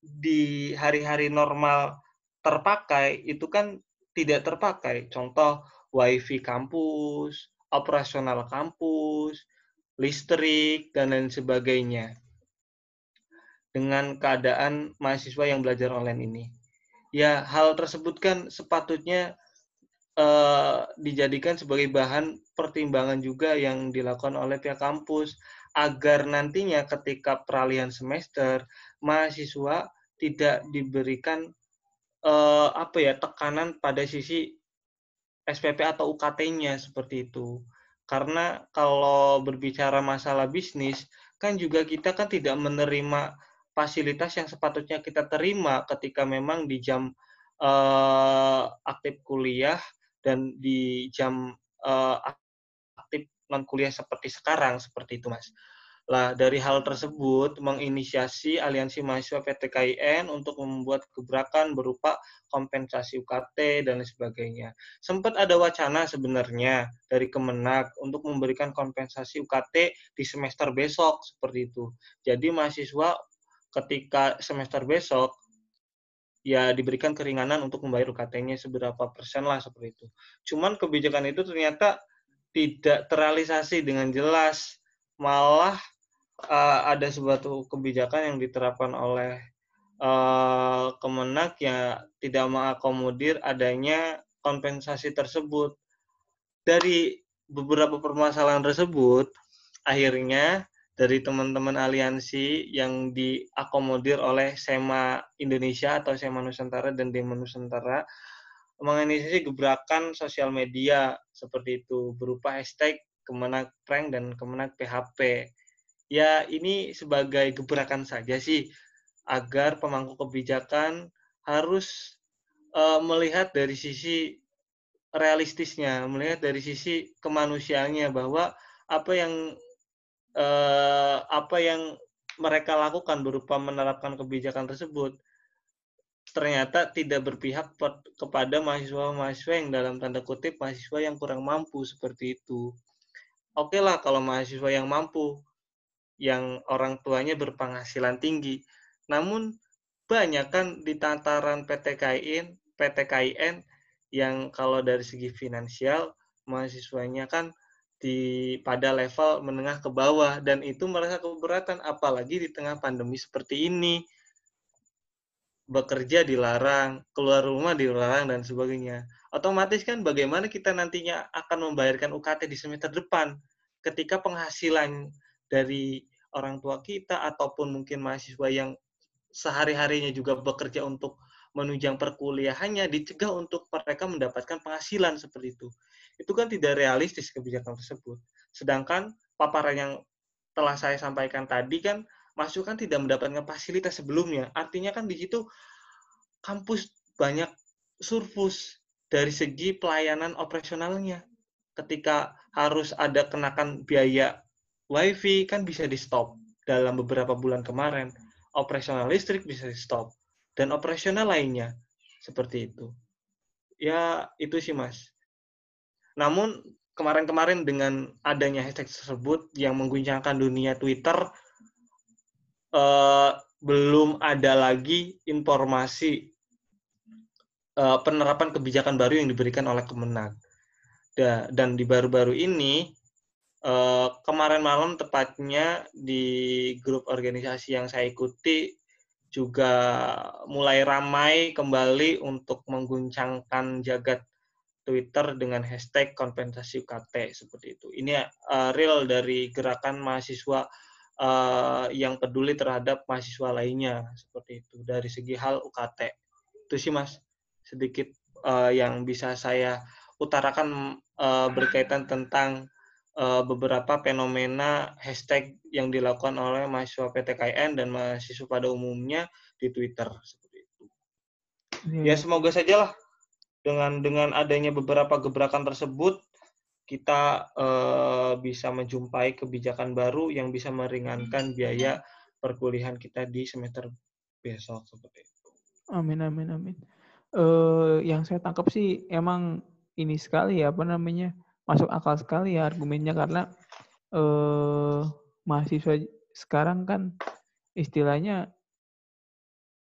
di hari-hari normal terpakai itu kan tidak terpakai. Contoh wifi kampus, operasional kampus, listrik dan lain sebagainya dengan keadaan mahasiswa yang belajar online ini. Ya, hal tersebut kan sepatutnya uh, dijadikan sebagai bahan pertimbangan juga yang dilakukan oleh pihak kampus agar nantinya ketika peralihan semester mahasiswa tidak diberikan uh, apa ya tekanan pada sisi SPP atau UKT-nya seperti itu. Karena kalau berbicara masalah bisnis, kan juga kita kan tidak menerima fasilitas yang sepatutnya kita terima ketika memang di jam uh, aktif kuliah dan di jam uh, aktif non kuliah seperti sekarang seperti itu mas. Lah dari hal tersebut menginisiasi aliansi mahasiswa PTKIN untuk membuat gebrakan berupa kompensasi UKT dan lain sebagainya. Sempat ada wacana sebenarnya dari Kemenak untuk memberikan kompensasi UKT di semester besok seperti itu. Jadi mahasiswa ketika semester besok ya diberikan keringanan untuk membayar UKT-nya seberapa persen lah seperti itu. Cuman kebijakan itu ternyata tidak terrealisasi dengan jelas, malah uh, ada suatu kebijakan yang diterapkan oleh uh, Kemenak ya tidak mengakomodir adanya kompensasi tersebut. Dari beberapa permasalahan tersebut, akhirnya dari teman-teman aliansi yang diakomodir oleh SEMA Indonesia atau SEMA Nusantara dan Demo Nusantara menginisiasi gebrakan sosial media seperti itu berupa hashtag Kemenak Prank dan Kemenak PHP. Ya ini sebagai gebrakan saja sih agar pemangku kebijakan harus uh, melihat dari sisi realistisnya, melihat dari sisi kemanusiaannya bahwa apa yang eh, apa yang mereka lakukan berupa menerapkan kebijakan tersebut ternyata tidak berpihak kepada mahasiswa-mahasiswa yang dalam tanda kutip mahasiswa yang kurang mampu seperti itu. Oke lah kalau mahasiswa yang mampu, yang orang tuanya berpenghasilan tinggi. Namun banyak kan di tataran PTKIN, PTKIN yang kalau dari segi finansial mahasiswanya kan di pada level menengah ke bawah dan itu merasa keberatan apalagi di tengah pandemi seperti ini bekerja dilarang, keluar rumah dilarang dan sebagainya. Otomatis kan bagaimana kita nantinya akan membayarkan UKT di semester depan ketika penghasilan dari orang tua kita ataupun mungkin mahasiswa yang sehari-harinya juga bekerja untuk menunjang perkuliahannya dicegah untuk mereka mendapatkan penghasilan seperti itu itu kan tidak realistis kebijakan tersebut. Sedangkan paparan yang telah saya sampaikan tadi kan masuk kan tidak mendapatkan fasilitas sebelumnya. Artinya kan di situ kampus banyak surplus dari segi pelayanan operasionalnya. Ketika harus ada kenakan biaya wifi kan bisa di stop dalam beberapa bulan kemarin. Operasional listrik bisa di stop dan operasional lainnya seperti itu. Ya itu sih mas. Namun kemarin-kemarin dengan adanya hashtag tersebut yang mengguncangkan dunia Twitter, eh, belum ada lagi informasi eh, penerapan kebijakan baru yang diberikan oleh Kemenag. Da, dan di baru-baru ini, eh, kemarin malam tepatnya di grup organisasi yang saya ikuti juga mulai ramai kembali untuk mengguncangkan jagat Twitter dengan hashtag kompensasi UKT seperti itu. Ini uh, real dari gerakan mahasiswa uh, yang peduli terhadap mahasiswa lainnya seperti itu dari segi hal UKT. Itu sih Mas sedikit uh, yang bisa saya utarakan uh, berkaitan tentang uh, beberapa fenomena hashtag yang dilakukan oleh mahasiswa PTKN dan mahasiswa pada umumnya di Twitter seperti itu. Ya, ya semoga sajalah dengan dengan adanya beberapa gebrakan tersebut kita uh, bisa menjumpai kebijakan baru yang bisa meringankan biaya perkuliahan kita di semester besok seperti itu. Amin amin amin. Uh, yang saya tangkap sih emang ini sekali ya apa namanya masuk akal sekali ya argumennya karena uh, mahasiswa sekarang kan istilahnya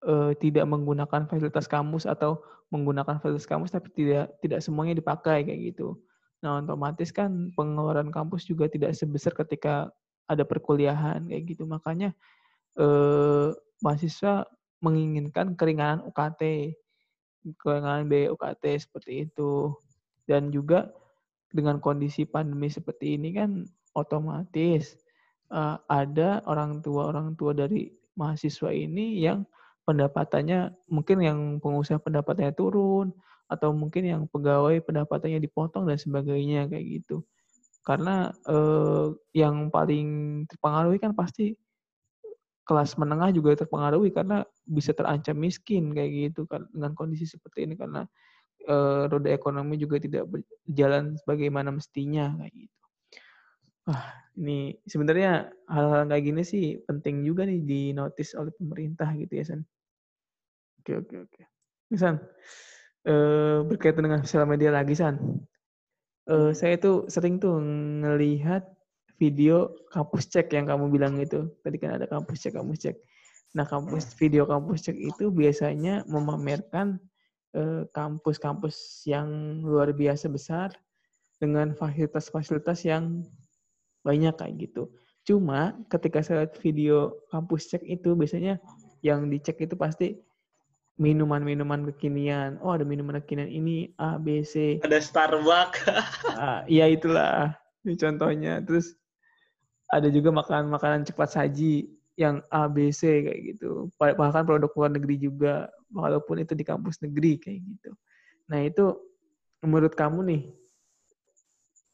uh, tidak menggunakan fasilitas kampus atau menggunakan fasilitas kampus tapi tidak tidak semuanya dipakai kayak gitu. Nah, otomatis kan pengeluaran kampus juga tidak sebesar ketika ada perkuliahan kayak gitu. Makanya eh, mahasiswa menginginkan keringanan UKT, keringanan biaya UKT seperti itu. Dan juga dengan kondisi pandemi seperti ini kan otomatis uh, ada orang tua orang tua dari mahasiswa ini yang pendapatannya mungkin yang pengusaha pendapatannya turun atau mungkin yang pegawai pendapatannya dipotong dan sebagainya kayak gitu. Karena uh, yang paling terpengaruhi kan pasti kelas menengah juga terpengaruhi karena bisa terancam miskin kayak gitu kan dengan kondisi seperti ini karena uh, roda ekonomi juga tidak berjalan sebagaimana mestinya kayak gitu. Wah, ini sebenarnya hal-hal kayak gini sih penting juga nih di notice oleh pemerintah gitu ya, San. Oke, oke, oke. San, uh, berkaitan dengan sosial media lagi, San. Uh, saya tuh sering tuh ngelihat video kampus cek yang kamu bilang itu. Tadi kan ada kampus cek, kampus cek. Nah, kampus video kampus cek itu biasanya memamerkan kampus-kampus uh, yang luar biasa besar dengan fasilitas-fasilitas yang banyak kayak gitu. Cuma ketika saya lihat video kampus cek itu biasanya yang dicek itu pasti minuman-minuman kekinian. Oh, ada minuman kekinian ini A, B, C. Ada Starbucks. ah, ya itulah. Ini contohnya. Terus ada juga makanan-makanan cepat saji yang A, B, C kayak gitu. Bahkan produk luar negeri juga, walaupun itu di kampus negeri kayak gitu. Nah itu menurut kamu nih,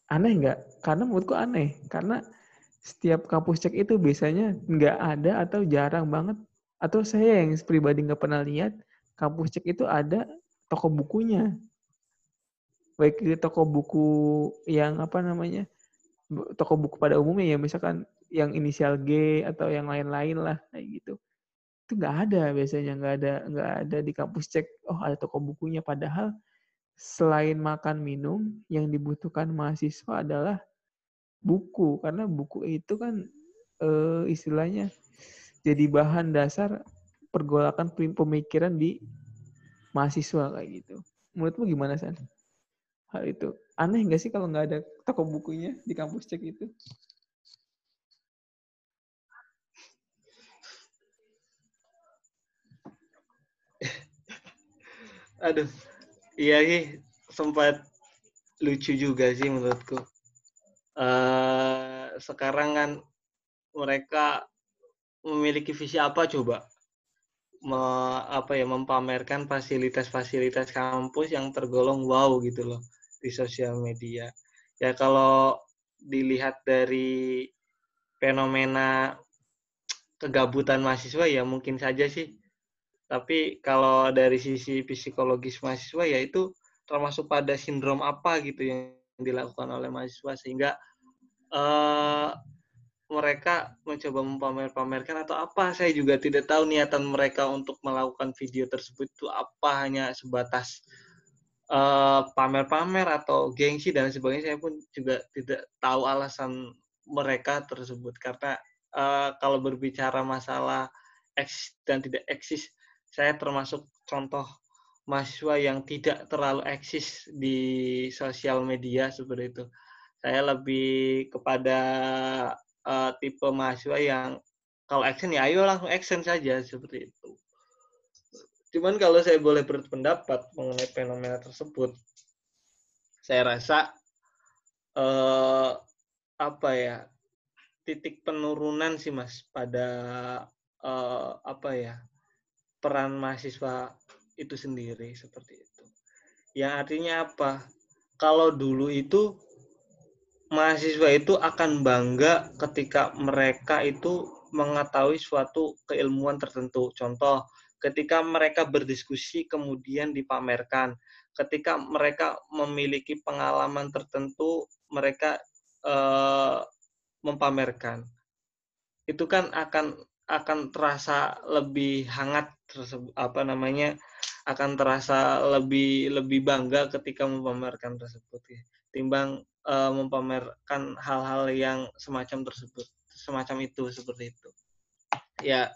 aneh nggak? Karena menurutku aneh. Karena setiap kampus cek itu biasanya nggak ada atau jarang banget. Atau saya yang pribadi nggak pernah lihat, kampus cek itu ada toko bukunya. Baik di toko buku yang apa namanya, toko buku pada umumnya ya misalkan yang inisial G atau yang lain-lain lah kayak gitu. Itu nggak ada biasanya nggak ada nggak ada di kampus cek oh ada toko bukunya. Padahal selain makan minum yang dibutuhkan mahasiswa adalah buku. Karena buku itu kan e, istilahnya jadi bahan dasar pergolakan pemikiran di mahasiswa kayak gitu. Menurutmu gimana san? Hal itu. Aneh nggak sih kalau nggak ada toko bukunya di kampus cek itu? Aduh, iya sih sempat lucu juga sih menurutku. Uh, sekarang kan mereka memiliki visi apa coba? Me, apa ya mempamerkan fasilitas-fasilitas kampus yang tergolong wow gitu loh di sosial media. Ya kalau dilihat dari fenomena kegabutan mahasiswa ya mungkin saja sih. Tapi kalau dari sisi psikologis mahasiswa ya itu termasuk pada sindrom apa gitu yang dilakukan oleh mahasiswa sehingga uh, mereka mencoba mempamer-pamerkan atau apa? Saya juga tidak tahu niatan mereka untuk melakukan video tersebut itu apa hanya sebatas Eh, pamer-pamer uh, atau gengsi dan sebagainya. Saya pun juga tidak tahu alasan mereka tersebut karena uh, kalau berbicara masalah eksis dan tidak eksis saya termasuk contoh mahasiswa yang tidak terlalu eksis di sosial media seperti itu. Saya lebih kepada uh, tipe mahasiswa yang kalau action ya ayo langsung action saja seperti itu. Cuman kalau saya boleh berpendapat mengenai fenomena tersebut, saya rasa eh, apa ya titik penurunan sih mas pada eh, apa ya peran mahasiswa itu sendiri seperti itu. Yang artinya apa? Kalau dulu itu mahasiswa itu akan bangga ketika mereka itu mengetahui suatu keilmuan tertentu. Contoh, ketika mereka berdiskusi kemudian dipamerkan ketika mereka memiliki pengalaman tertentu mereka eh, mempamerkan itu kan akan akan terasa lebih hangat tersebut apa namanya akan terasa lebih lebih bangga ketika mempamerkan tersebut ya. timbang uh, mempamerkan hal-hal yang semacam tersebut semacam itu seperti itu. Ya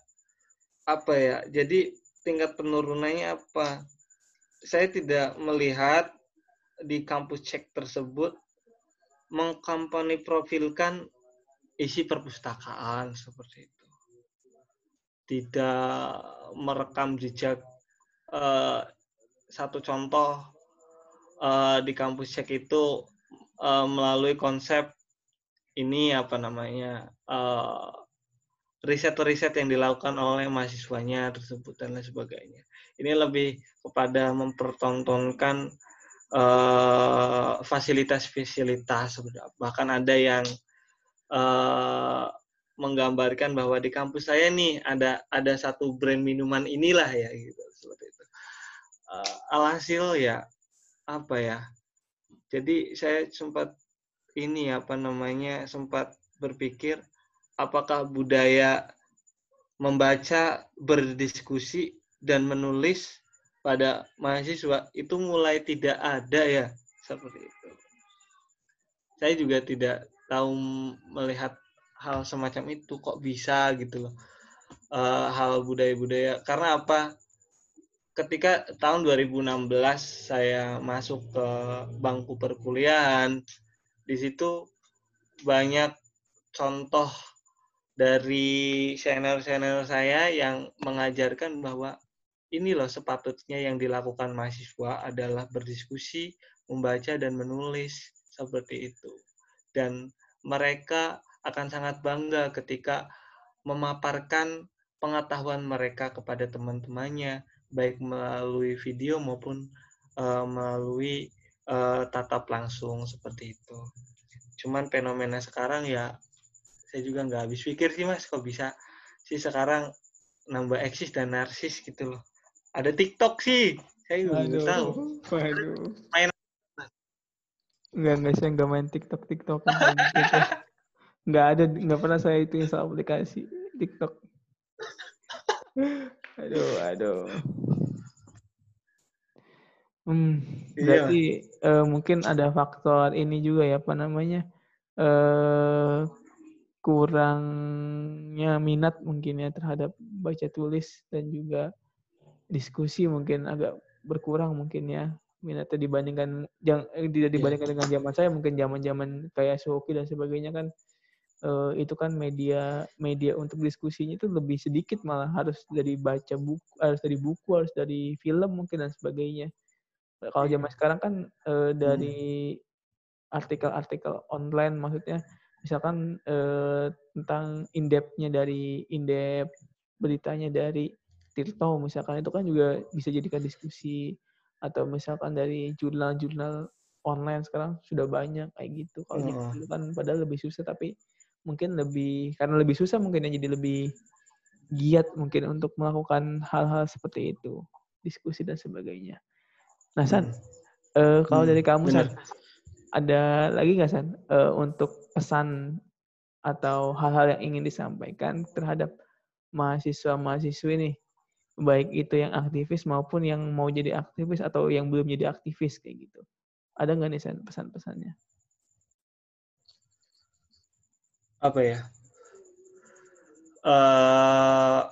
apa ya jadi tingkat penurunannya apa? Saya tidak melihat di kampus cek tersebut mengkampani profilkan isi perpustakaan seperti itu tidak merekam jejak uh, satu contoh uh, di kampus cek itu uh, melalui konsep ini apa namanya riset-riset yang dilakukan oleh mahasiswanya tersebut dan lain sebagainya. Ini lebih kepada mempertontonkan fasilitas-fasilitas, bahkan ada yang uh, menggambarkan bahwa di kampus saya nih ada ada satu brand minuman inilah ya gitu seperti itu. Uh, alhasil ya apa ya? Jadi saya sempat ini apa namanya sempat berpikir apakah budaya membaca, berdiskusi dan menulis pada mahasiswa itu mulai tidak ada ya seperti itu. Saya juga tidak tahu melihat hal semacam itu kok bisa gitu loh. Uh, hal budaya-budaya karena apa? Ketika tahun 2016 saya masuk ke bangku perkuliahan, di situ banyak contoh dari senior-senior saya yang mengajarkan bahwa ini loh sepatutnya yang dilakukan mahasiswa adalah berdiskusi, membaca dan menulis seperti itu. Dan mereka akan sangat bangga ketika memaparkan pengetahuan mereka kepada teman-temannya, baik melalui video maupun uh, melalui uh, tatap langsung seperti itu. Cuman fenomena sekarang ya saya juga nggak habis pikir sih mas, kok bisa sih sekarang nambah eksis dan narsis gitu loh. Ada TikTok sih, saya juga nggak tahu. Waduh. Main Enggak, enggak, saya nggak main TikTok, TikTok. Nggak ada, nggak pernah saya itu install aplikasi TikTok. aduh, aduh. Hmm, iya. berarti iya. uh, mungkin ada faktor ini juga ya apa namanya uh, kurangnya minat mungkin ya terhadap baca tulis dan juga diskusi mungkin agak berkurang mungkin ya minatnya dibandingkan yang eh, tidak iya. dibandingkan dengan zaman saya mungkin zaman zaman kayak Soki dan sebagainya kan uh, itu kan media media untuk diskusinya itu lebih sedikit malah. Harus dari baca buku harus dari buku harus dari film mungkin dan sebagainya. Kalau zaman sekarang kan uh, dari artikel-artikel online maksudnya misalkan uh, tentang in-depth-nya dari in-depth beritanya dari Tirto misalkan itu kan juga bisa jadikan diskusi. Atau misalkan dari jurnal-jurnal online sekarang sudah banyak kayak gitu. Kalau oh. gitu kan padahal lebih susah tapi mungkin lebih karena lebih susah mungkin ya jadi lebih giat mungkin untuk melakukan hal-hal seperti itu, diskusi dan sebagainya. Nah, San, hmm. uh, kalau hmm, dari kamu, San, ada lagi nggak, San, uh, untuk pesan atau hal-hal yang ingin disampaikan terhadap mahasiswa-mahasiswi nih, baik itu yang aktivis maupun yang mau jadi aktivis atau yang belum jadi aktivis kayak gitu. Ada nggak nih, San, pesan-pesannya? Apa ya? Uh,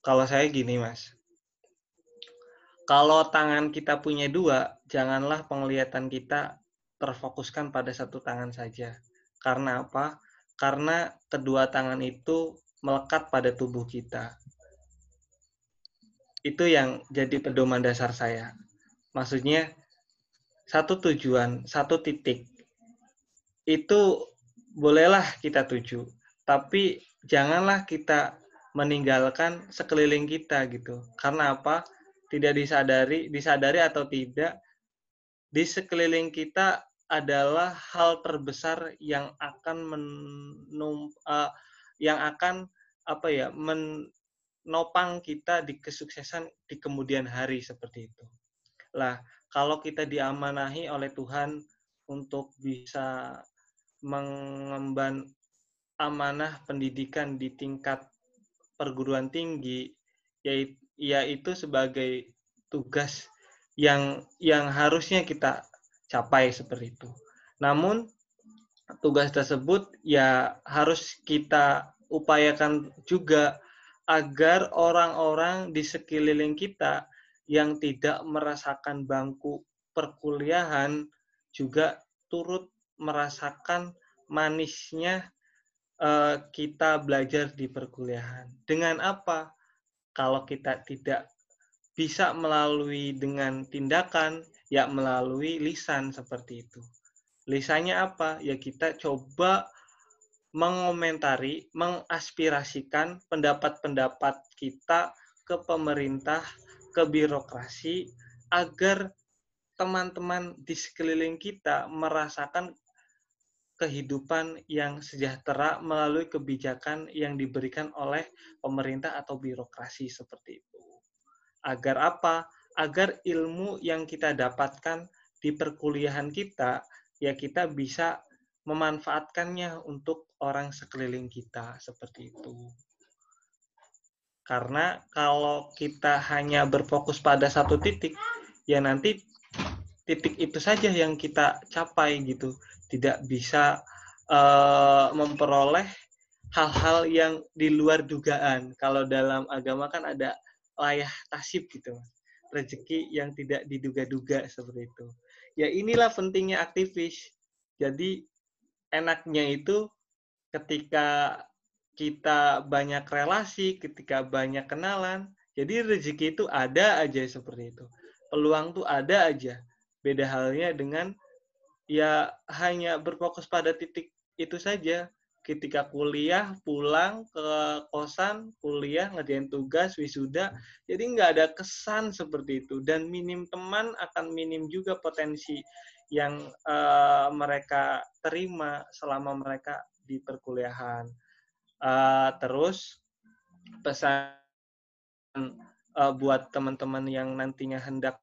kalau saya gini, Mas kalau tangan kita punya dua, janganlah penglihatan kita terfokuskan pada satu tangan saja. Karena apa? Karena kedua tangan itu melekat pada tubuh kita. Itu yang jadi pedoman dasar saya. Maksudnya, satu tujuan, satu titik. Itu bolehlah kita tuju. Tapi janganlah kita meninggalkan sekeliling kita gitu. Karena apa? tidak disadari, disadari atau tidak, di sekeliling kita adalah hal terbesar yang akan menum, uh, yang akan apa ya menopang kita di kesuksesan di kemudian hari seperti itu. Lah, kalau kita diamanahi oleh Tuhan untuk bisa mengemban amanah pendidikan di tingkat perguruan tinggi, yaitu sebagai tugas yang yang harusnya kita capai seperti itu. Namun tugas tersebut ya harus kita upayakan juga agar orang-orang di sekeliling kita yang tidak merasakan bangku perkuliahan juga turut merasakan manisnya uh, kita belajar di perkuliahan. Dengan apa? kalau kita tidak bisa melalui dengan tindakan, ya melalui lisan seperti itu. Lisannya apa? Ya kita coba mengomentari, mengaspirasikan pendapat-pendapat kita ke pemerintah, ke birokrasi, agar teman-teman di sekeliling kita merasakan kehidupan yang sejahtera melalui kebijakan yang diberikan oleh pemerintah atau birokrasi seperti itu. Agar apa? Agar ilmu yang kita dapatkan di perkuliahan kita, ya kita bisa memanfaatkannya untuk orang sekeliling kita seperti itu. Karena kalau kita hanya berfokus pada satu titik, ya nanti titik itu saja yang kita capai gitu tidak bisa uh, memperoleh hal-hal yang di luar dugaan. Kalau dalam agama kan ada layah tasib gitu, rezeki yang tidak diduga-duga seperti itu. Ya inilah pentingnya aktivis. Jadi enaknya itu ketika kita banyak relasi, ketika banyak kenalan, jadi rezeki itu ada aja seperti itu. Peluang tuh ada aja. Beda halnya dengan ya hanya berfokus pada titik itu saja. Ketika kuliah, pulang ke kosan, kuliah, ngerjain tugas, wisuda, jadi nggak ada kesan seperti itu. Dan minim teman akan minim juga potensi yang uh, mereka terima selama mereka di perkuliahan. Uh, terus pesan uh, buat teman-teman yang nantinya hendak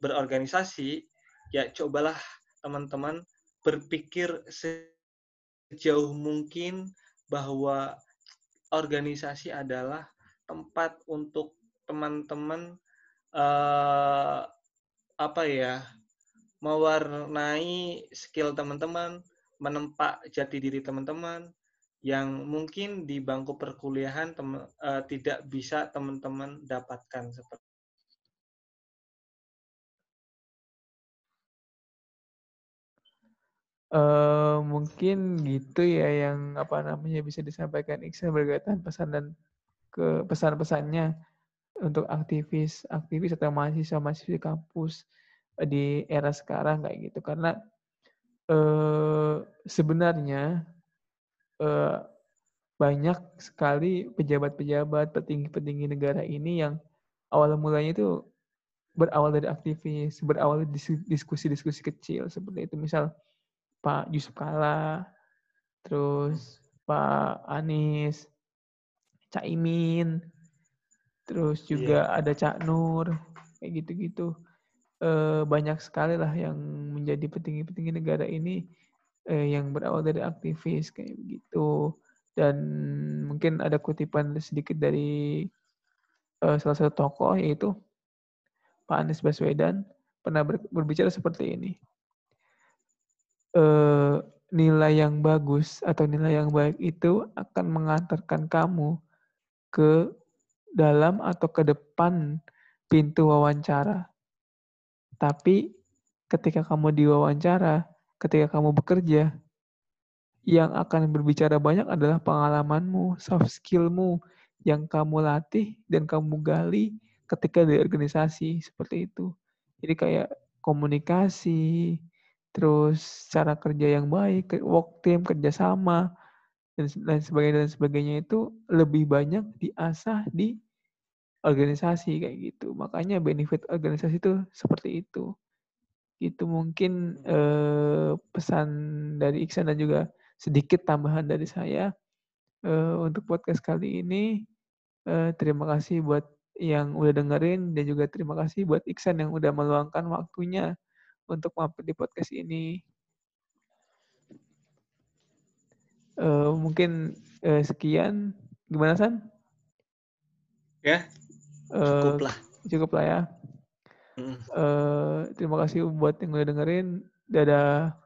berorganisasi ya cobalah teman-teman berpikir sejauh mungkin bahwa organisasi adalah tempat untuk teman-teman uh, apa ya mewarnai skill teman-teman, menempa jati diri teman-teman yang mungkin di bangku perkuliahan uh, tidak bisa teman-teman dapatkan seperti Uh, mungkin gitu ya yang apa namanya bisa disampaikan Iksan berkaitan pesan dan ke pesan-pesannya untuk aktivis aktivis atau mahasiswa mahasiswa kampus eh, di era sekarang kayak gitu. Karena uh, sebenarnya uh, banyak sekali pejabat-pejabat petinggi-petinggi negara ini yang awal mulanya itu berawal dari aktivis berawal dari diskusi-diskusi kecil seperti itu. Misal Pak Yusuf Kala, terus Pak Anies, Cak Imin, terus juga yeah. ada Cak Nur, kayak gitu-gitu. E, banyak sekali lah yang menjadi petinggi-petinggi negara ini e, yang berawal dari aktivis kayak begitu. Dan mungkin ada kutipan sedikit dari e, salah satu tokoh yaitu Pak Anies Baswedan pernah berbicara seperti ini eh, nilai yang bagus atau nilai yang baik itu akan mengantarkan kamu ke dalam atau ke depan pintu wawancara. Tapi ketika kamu diwawancara, ketika kamu bekerja, yang akan berbicara banyak adalah pengalamanmu, soft skillmu yang kamu latih dan kamu gali ketika di organisasi seperti itu. Jadi kayak komunikasi, terus cara kerja yang baik, work team, kerjasama, dan lain sebagainya dan sebagainya itu lebih banyak diasah di organisasi kayak gitu. Makanya benefit organisasi itu seperti itu. Itu mungkin eh, pesan dari Iksan dan juga sedikit tambahan dari saya eh, untuk podcast kali ini. Eh, terima kasih buat yang udah dengerin dan juga terima kasih buat Iksan yang udah meluangkan waktunya untuk mampir di podcast ini. Uh, mungkin uh, sekian. Gimana San? Ya, cukup lah. Uh, cukup lah ya. Uh, terima kasih buat yang udah dengerin. Dadah.